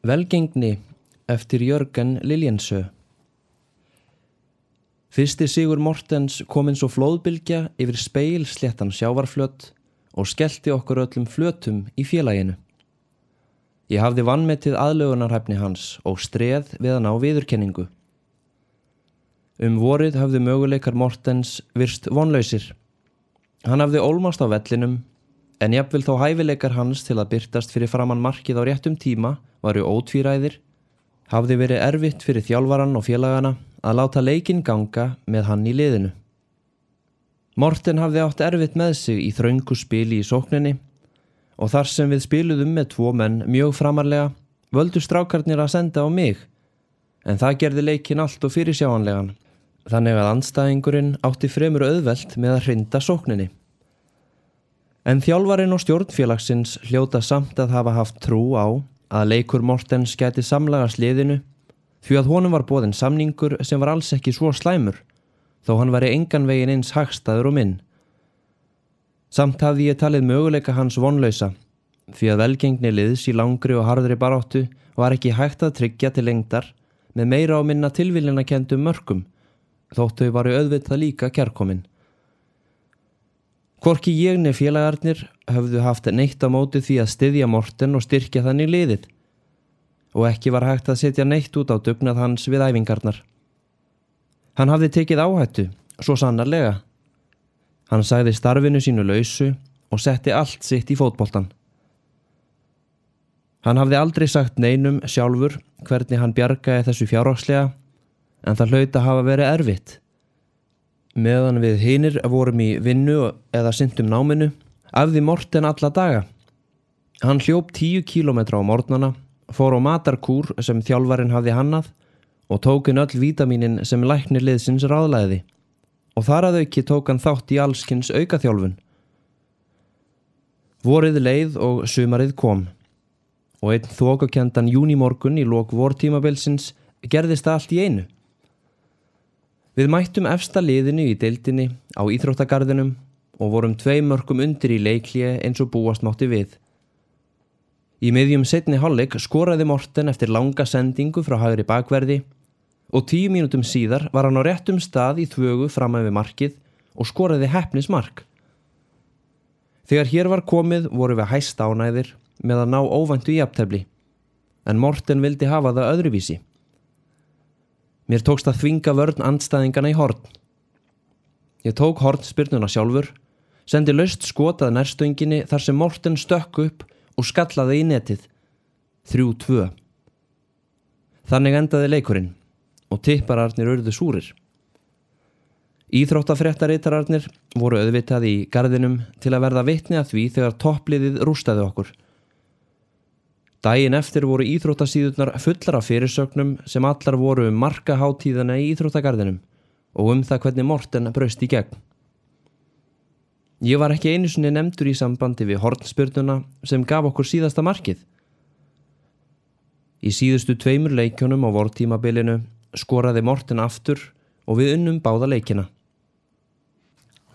Velgengni eftir Jörgen Liljensö Fyrsti Sigur Mortens kom eins og flóðbylgja yfir speil sléttan sjávarflött og skellti okkur öllum flötum í félaginu. Ég hafði vannmetið aðlögunarhæfni hans og streð við hann á viðurkenningu. Um vorið hafði möguleikar Mortens virst vonlausir. Hann hafði ólmast á vellinum en jafnvel þó hæfileikar hans til að byrtast fyrir framann markið á réttum tíma varu ótvíræðir, hafði verið erfitt fyrir þjálfaran og félagana að láta leikin ganga með hann í liðinu. Morten hafði átt erfitt með sig í þraungu spili í sókninni og þar sem við spiluðum með tvo menn mjög framarlega völdu strákarnir að senda á mig en það gerði leikin allt og fyrir sjáanlegan þannig að anstæðingurinn átti fremur auðvelt með að hrinda sókninni. En þjálfarin og stjórnfélagsins hljóta samt að hafa haft trú á að leikur Mortens geti samlaga sliðinu því að honum var bóðin samningur sem var alls ekki svo slæmur þó hann væri engan veginn eins hagstaður og minn. Samt hafði ég talið möguleika hans vonlausa því að velgengni liðs í langri og harðri baráttu var ekki hægt að tryggja til lengdar með meira á minna tilviljana kendum mörgum þóttu varu auðvitað líka kærkominn. Hvorki ég nefn félagarnir höfðu haft neitt á móti því að styðja Morten og styrkja þannig liðið og ekki var hægt að setja neitt út á dugnað hans við æfingarnar. Hann hafði tekið áhættu, svo sannarlega. Hann sagði starfinu sínu lausu og setti allt sitt í fótboltan. Hann hafði aldrei sagt neinum sjálfur hvernig hann bjargaði þessu fjárhagslega en það hlaut að hafa verið erfitt. Meðan við hinnir vorum í vinnu eða syndum náminu, afði Morten alla daga. Hann hljóp tíu kílometra á mornana, fór á matarkúr sem þjálfarin hafði hannað og tókin öll vítaminin sem læknir liðsins ráðlæði og þar að auki tók hann þátt í allskins aukaþjálfun. Vorið leið og sumarið kom og einn þókakendan júnimorgun í lok vortímabilsins gerðist allt í einu. Við mættum efsta liðinu í deildinni á Íþróttagarðinum og vorum tvei mörgum undir í leiklíi eins og búast mátti við. Í miðjum setni halleg skoraði Morten eftir langa sendingu frá hagri bakverði og tíu mínutum síðar var hann á réttum stað í þvögu fram með markið og skoraði hefnismark. Þegar hér var komið voru við hæst ánæðir með að ná óvæntu í aptefli en Morten vildi hafa það öðruvísi. Mér tókst að þvinga vörn andstæðingana í horn. Ég tók hornspyrnuna sjálfur, sendi löst skotað nærstönginu þar sem Morten stökk upp og skallaði í netið. Þrjú tvö. Þannig endaði leikurinn og tippararnir auððu súrir. Íþróttafréttareitararnir voru auðvitað í gardinum til að verða vitni að því þegar toppliðið rústaði okkur. Dæin eftir voru íþróttasíðunar fullar af fyrirsögnum sem allar voru um markaháttíðana í íþróttagarðinum og um það hvernig Morten braust í gegn. Ég var ekki einu sinni nefndur í sambandi við hortspyrnuna sem gaf okkur síðasta markið. Í síðustu tveimur leikjónum á vortímabilinu skoraði Morten aftur og við unnum báða leikina.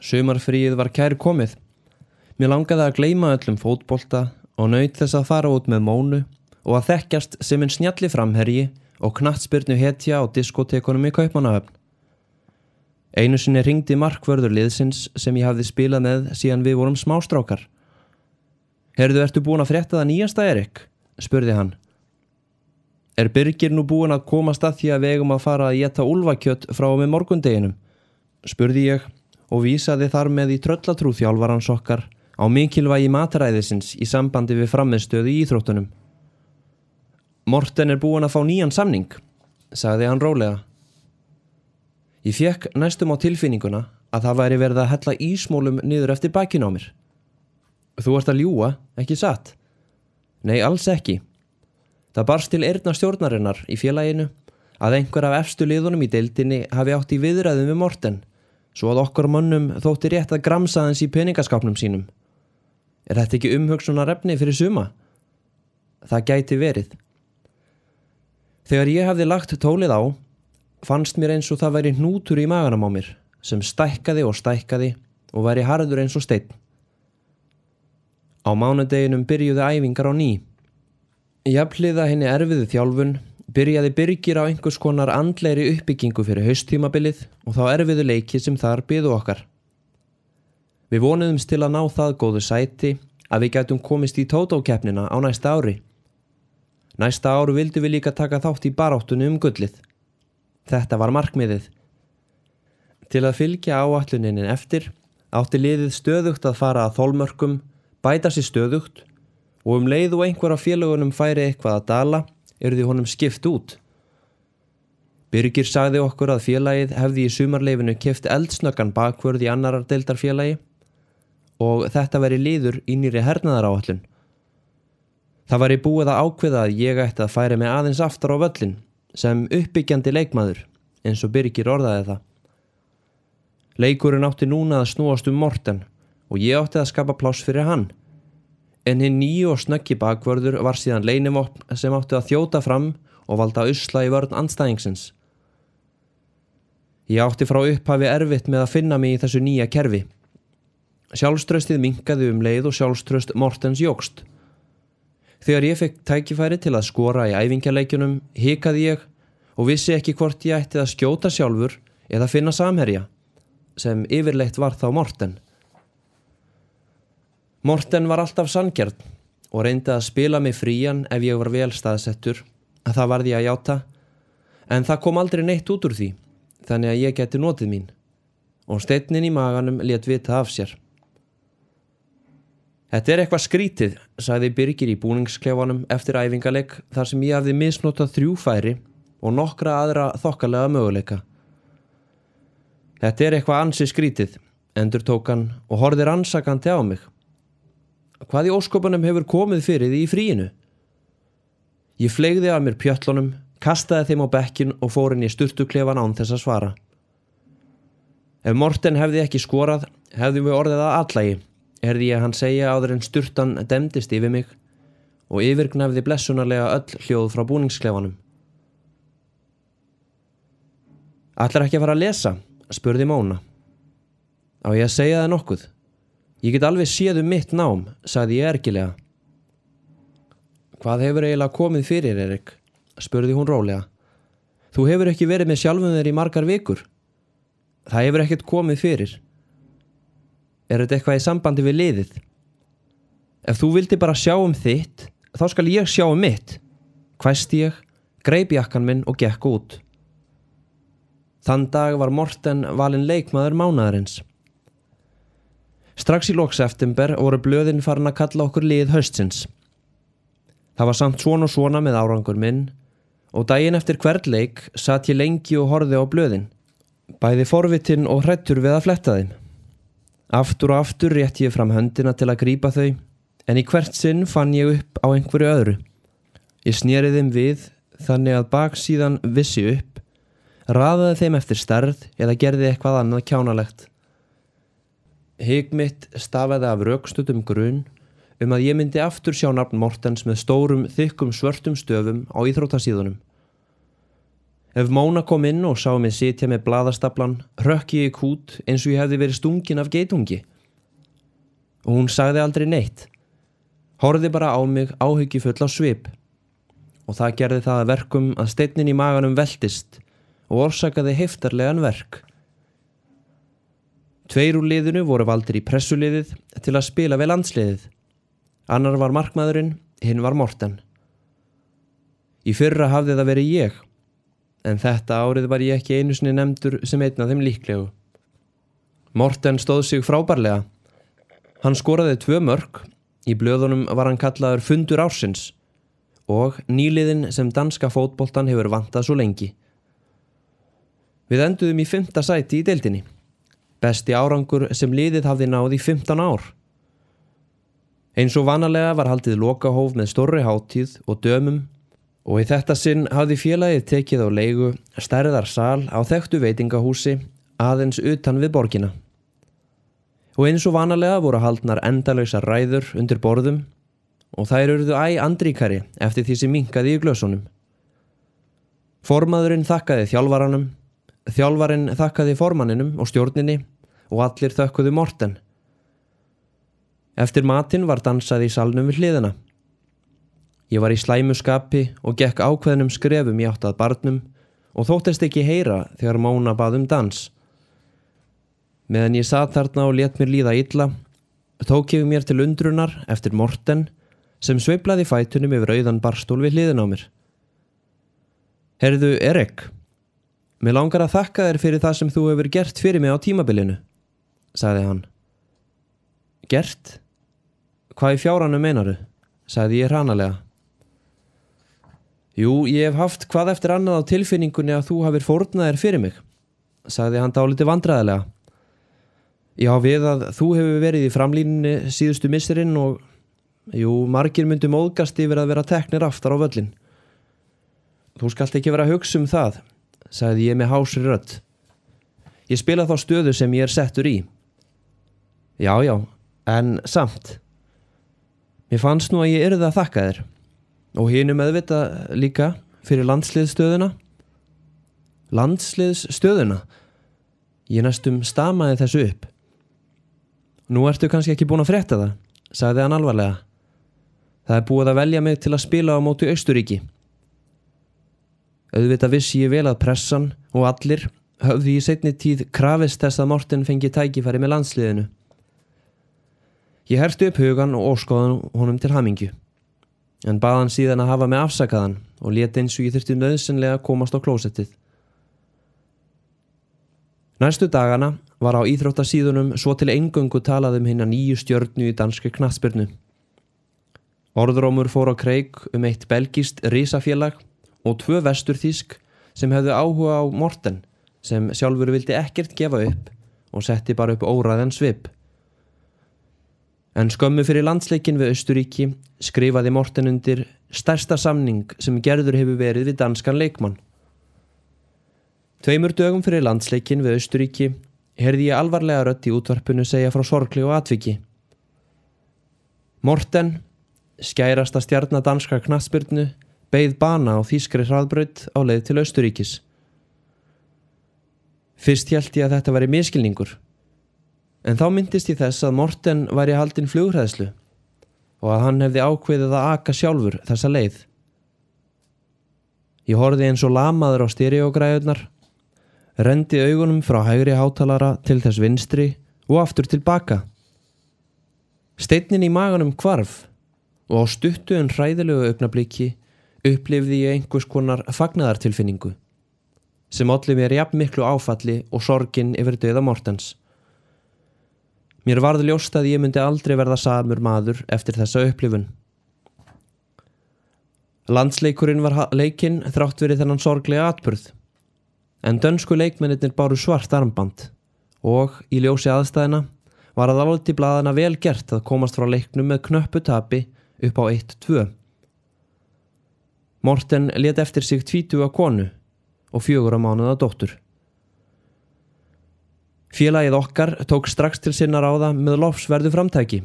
Sumarfríið var kær komið. Mér langaði að gleima öllum fótbolta og naut þess að fara út með mónu og að þekkjast sem en snjalli framherji og knattspyrnu hetja á diskotekunum í Kaupmannahöfn. Einu sinni ringdi markvörður liðsins sem ég hafði spilað með síðan við vorum smástrákar. Herðu, ertu búin að frétta það nýjasta, Erik? spurði hann. Er Birgir nú búin að komast að því að vegum að fara að geta úlvakjött frá með morgundeginum? spurði ég og vísaði þar með í tröllatrú þjálfarans okkar á mikilvægi mataræðisins í sambandi við frammeðstöðu í Íþróttunum. Morten er búin að fá nýjan samning, sagði hann rólega. Ég fekk næstum á tilfinninguna að það væri verið að hella ísmólum niður eftir bakinn á mér. Þú ert að ljúa, ekki satt? Nei, alls ekki. Það barst til erna stjórnarinnar í félaginu að einhver af efstu liðunum í deildinni hafi átt í viðræðum við Morten svo að okkur mannum þótti rétt að gramsa þens í peningaskapnum sínum. Er þetta ekki umhugsunar efni fyrir suma? Það gæti verið. Þegar ég hafði lagt tólið á, fannst mér eins og það væri hnútur í maganum á mér sem stækkaði og stækkaði og væri harður eins og steinn. Á mánudeginum byrjuði æfingar á ný. Jafnliða henni erfiðu þjálfun byrjaði Birgir á einhvers konar andleiri uppbyggingu fyrir haustímabilið og þá erfiðu leiki sem þar byðu okkar. Við vonuðumst til að ná það góðu sæti að við gætum komist í tótókeppnina á næsta ári. Næsta áru vildu við líka taka þátt í baráttunni um gullið. Þetta var markmiðið. Til að fylgja áalluninnin eftir átti liðið stöðugt að fara að þólmörkum, bæta sér stöðugt og um leið og einhver af félagunum færi eitthvað að dala er því honum skipt út. Byrgir sagði okkur að félagið hefði í sumarleifinu keft eldsnöggan bakvörð í annarar deildarfélagi og þetta veri liður í nýri hernaðar áallun. Það var í búið að ákveða að ég ætti að færi mig aðeins aftar á völlin sem uppbyggjandi leikmaður eins og Byrgir orðaði það. Leikurinn átti núna að snúast um Morten og ég átti að skapa pláss fyrir hann en hinn nýju og snöggi bakvörður var síðan leinimopn sem átti að þjóta fram og valda usla í vörn anstæðingsins. Ég átti frá upphafi erfitt með að finna mig í þessu nýja kerfi. Sjálfströstið minkaði um leið og sjálfströst Mortens jógst. Þegar ég fekk tækifæri til að skora í æfingjaleikjunum hikaði ég og vissi ekki hvort ég ætti að skjóta sjálfur eða finna samherja, sem yfirleitt var þá Morten. Morten var alltaf sangjart og reyndi að spila mig frían ef ég var vel staðsettur, að það varði að játa, en það kom aldrei neitt út úr því, þannig að ég geti notið mín og steinnin í maganum let vita af sér. Þetta er eitthvað skrítið, sagði Birgir í búningsklefanum eftir æfingaleg þar sem ég hafði misnotað þrjú færi og nokkra aðra þokkalega möguleika. Þetta er eitthvað ansi skrítið, endur tók hann og horfið rannsakandi á mig. Hvað í óskopunum hefur komið fyrir því í fríinu? Ég flegði af mér pjöllunum, kastaði þeim á bekkin og fór inn í sturtuklefan án þess að svara. Ef Morten hefði ekki skorað, hefðum við orðið að allægi, erði ég hann segja áður en sturtan demdist yfir mig og yfirgnafði blessunarlega öll hljóð frá búningsklefanum. Allar ekki að fara að lesa, spurði Móna. Á ég að segja það nokkuð? Ég get alveg séð um mitt nám, sagði ég ergilega. Hvað hefur eiginlega komið fyrir, Erik? spurði hún rólega. Þú hefur ekki verið með sjálfum þeir í margar vikur. Það hefur ekkert komið fyrir. Er þetta eitthvað í sambandi við liðið? Ef þú vildi bara sjá um þitt, þá skal ég sjá um mitt. Hvæst ég, greip jakkan minn og gekk út. Þann dag var Morten valin leikmaður mánaðarins. Strax í lóks eftimber voru blöðin farin að kalla okkur lið höstsins. Það var samt svona og svona með árangur minn og daginn eftir hvert leik satt ég lengi og horfi á blöðin. Bæði forvitinn og hrættur við að fletta þeim. Aftur og aftur rétt ég fram höndina til að grýpa þau en í hvert sinn fann ég upp á einhverju öðru. Ég snýrið þeim við þannig að baksíðan vissi upp, raðaði þeim eftir starð eða gerði eitthvað annað kjánalegt. Hygg stafaði af raukstutum grunn um að ég myndi aftur sjá nafn Mortens með stórum, þykkum, svörtum stöfum á íþróttasíðunum. Ef Móna kom inn og sá mig sitja með bladastaplan, rökki ég kút eins og ég hefði verið stungin af geitungi. Og hún sagði aldrei neitt. Horði bara á mig áhyggi full á svip. Og það gerði það að verkum að steinnin í maganum veldist og orsakaði heftarlegan verk. Tveir úr liðinu voru valdir í pressuliðið til að spila við landsliðið. Annar var markmaðurinn, hinn var Morten. Í fyrra hafði það verið ég, en þetta árið var ég ekki einu sinni nefndur sem einn af þeim líklegu. Morten stóð sig frábærlega. Hann skoraði tvö mörg, í blöðunum var hann kallaður fundur ársins og nýliðin sem danska fótboltan hefur vantað svo lengi. Við enduðum í fymta sæti í deildinni. Besti árangur sem liðið hafði náð í 15 ár. Eins og vanalega var haldið lokahóf með stórri háttíð og dömum og í þetta sinn hafði félagið tekið á leigu stærðar sal á þekktu veitingahúsi aðeins utan við borgina. Og eins og vanalega voru haldnar endalösa ræður undir borðum og þær eruðu æg andríkari eftir því sem minkaði í glösunum. Formaðurinn þakkaði þjálvaranum, þjálvarinn þakkaði formanninum og stjórninni og allir þökkuðu Morten. Eftir matinn var dansað í salnum við hliðina. Ég var í slæmu skapi og gekk ákveðnum skrefum í áttað barnum og þóttist ekki heyra þegar Móna bað um dans. Meðan ég satt þarna og let mér líða illa, tók ég mér til undrunar eftir Morten sem sveiplaði fætunum yfir auðan barstól við hliðin á mér. Herðu, Erik, mér langar að þakka þér fyrir það sem þú hefur gert fyrir mig á tímabilinu, sagði hann. Gert? Hvað í fjáranu meinaru? sagði ég hranalega. Jú, ég hef haft hvað eftir annað á tilfinningunni að þú hafið fórnaðir fyrir mig, sagði hann dáliti vandræðilega. Já, við að þú hefur verið í framlínunni síðustu misserinn og, jú, margir myndi móðgast yfir að vera teknir aftar á völlin. Þú skalt ekki vera að hugsa um það, sagði ég með hásri rött. Ég spila þá stöðu sem ég er settur í. Já, já, en samt. Mér fannst nú að ég erði að þakka þér og hínum meðvita líka fyrir landsliðstöðuna landsliðstöðuna ég næstum stamaði þessu upp. Nú ertu kannski ekki búin að frétta það sagði hann alvarlega. Það er búið að velja mig til að spila á móti Austuríki auðvitað vissi ég vel að pressan og allir höfðu í setni tíð krafist þess að Morten fengi tækifæri með landsliðinu. Ég herstu upp hugan og óskoðan honum til hamingju en baðan síðan að hafa með afsakaðan og leti eins og ég þurfti nöðsynlega að komast á klósettið. Næstu dagana var á íþróttasíðunum svo til engöngu talaðum hinn að nýju stjörnu í danski knatsbyrnu. Orðrómur fór á kreik um eitt belgist risafélag og tvö vesturþísk sem hefðu áhuga á Morten sem sjálfur vildi ekkert gefa upp og setti bara upp óræðan svip. En skömmu fyrir landsleikin við Östuríki skrifaði Morten undir stærsta samning sem gerður hefur verið við danskan leikmann. Tveimur dögum fyrir landsleikin við Östuríki herði ég alvarlega rött í útvarpunu segja frá sorgli og atviki. Morten, skærasta stjarnadanska knatsbyrnu, beigð bana á þýskri hraðbröð á leið til Östuríkis. Fyrst held ég að þetta væri miskilningur En þá myndist ég þess að Morten væri haldinn flugræðslu og að hann hefði ákveðið að aka sjálfur þessa leið. Ég horfið eins og lamaður á styrjogræðunar, rendi augunum frá hægri hátalara til þess vinstri og aftur tilbaka. Steinin í maganum kvarf og á stuttu en hræðilegu augnabliki upplifði ég einhvers konar fagnadartilfinningu sem allir mér jafn miklu áfalli og sorgin yfir döða Mortens. Mér varð ljóst að ég myndi aldrei verða samur maður eftir þessa upplifun. Landsleikurinn var leikinn þrátt verið þennan sorglega atbyrð. En dönsku leikmennir báru svart armband og í ljósi aðstæðina var að alveg til bladana vel gert að komast frá leiknum með knöppu tapi upp á 1-2. Morten let eftir sig tvítu á konu og fjögur á mánuða dóttur. Félagið okkar tók strax til sinna ráða með lofsverðu framtæki.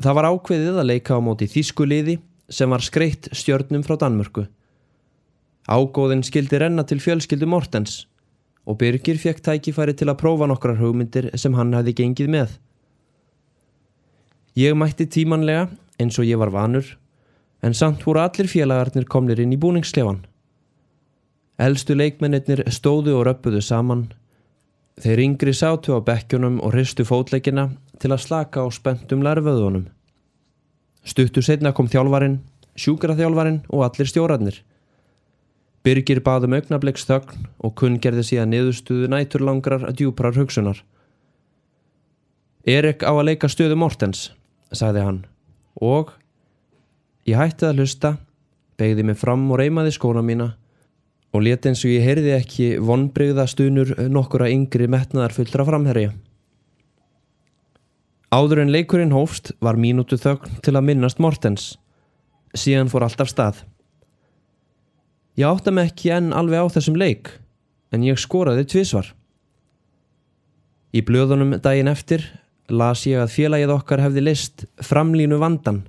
Það var ákveðið að leika á móti þýskuliði sem var skreitt stjörnum frá Danmörku. Ágóðin skildi renna til fjölskyldu Mortens og Birgir fekk tækifæri til að prófa nokkrar hugmyndir sem hann hefði gengið með. Ég mætti tímanlega eins og ég var vanur en samt voru allir félagarnir komnir inn í búningsklefan. Elstu leikmennir stóðu og röppuðu saman Þeir yngri sátu á bekkjunum og hristu fótleikina til að slaka á spöntum lærföðunum. Stuttu setna kom þjálfarin, sjúkraþjálfarin og allir stjórarnir. Birgir baðum augnabliks þögn og kunn gerði síðan niðurstuðu næturlangrar að djúprar hugsunar. Erik á að leika stöðu Mortens, sagði hann, og ég hætti að hlusta, begði mig fram og reymaði skóna mína og leti eins og ég heyrði ekki vonbreyða stunur nokkura yngri metnaðar fullra framherja. Áður en leikurinn hófst var mínútu þögn til að minnast Mortens. Síðan fór allt af stað. Ég átta mig ekki enn alveg á þessum leik, en ég skoraði tvísvar. Í blöðunum daginn eftir las ég að félagið okkar hefði list framlínu vandan,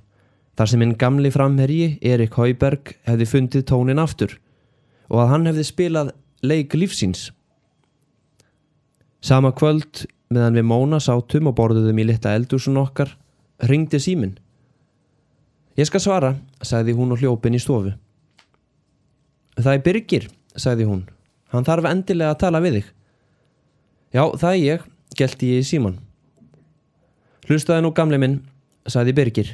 þar sem einn gamli framherji, Erik Hauberg, hefði fundið tónin aftur og að hann hefði spilað leik lífsíns. Sama kvöld meðan við Móna sátum og borðuðum í litla eldúsun okkar ringdi símin. Ég skal svara, sagði hún og hljópin í stofu. Það er Birgir, sagði hún. Hann þarf endilega að tala við þig. Já, það er ég, gelti ég í síman. Hlustaði nú gamle minn, sagði Birgir.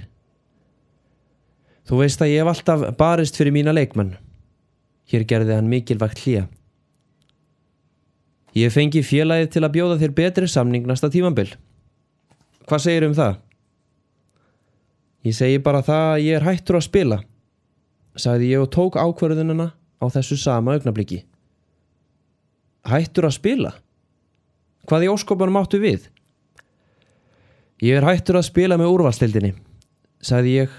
Þú veist að ég hef alltaf barist fyrir mína leikmenn. Hér gerði hann mikilvægt hlýja. Ég fengi félagið til að bjóða þér betri samning næsta tímambil. Hvað segir um það? Ég segi bara það að ég er hættur að spila, sagði ég og tók ákverðunina á þessu sama augnabliki. Hættur að spila? Hvað í óskopunum áttu við? Ég er hættur að spila með úrvalstildinni, sagði ég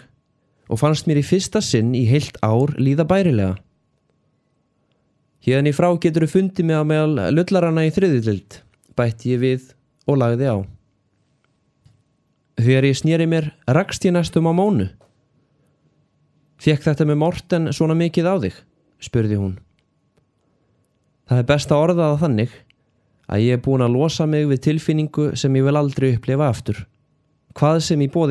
og fannst mér í fyrsta sinn í heilt ár líða bærilega. Hérna í frá getur þú fundið mig á meðal lullarana í þriðutild, bætti ég við og lagði á. Þegar ég snýri mér, rakst ég næstum á mónu. Fekk þetta með Morten svona mikið á þig? spurði hún. Það er best að orða það þannig að ég er búin að losa mig við tilfinningu sem ég vil aldrei upplifa aftur. Hvað sem ég bóði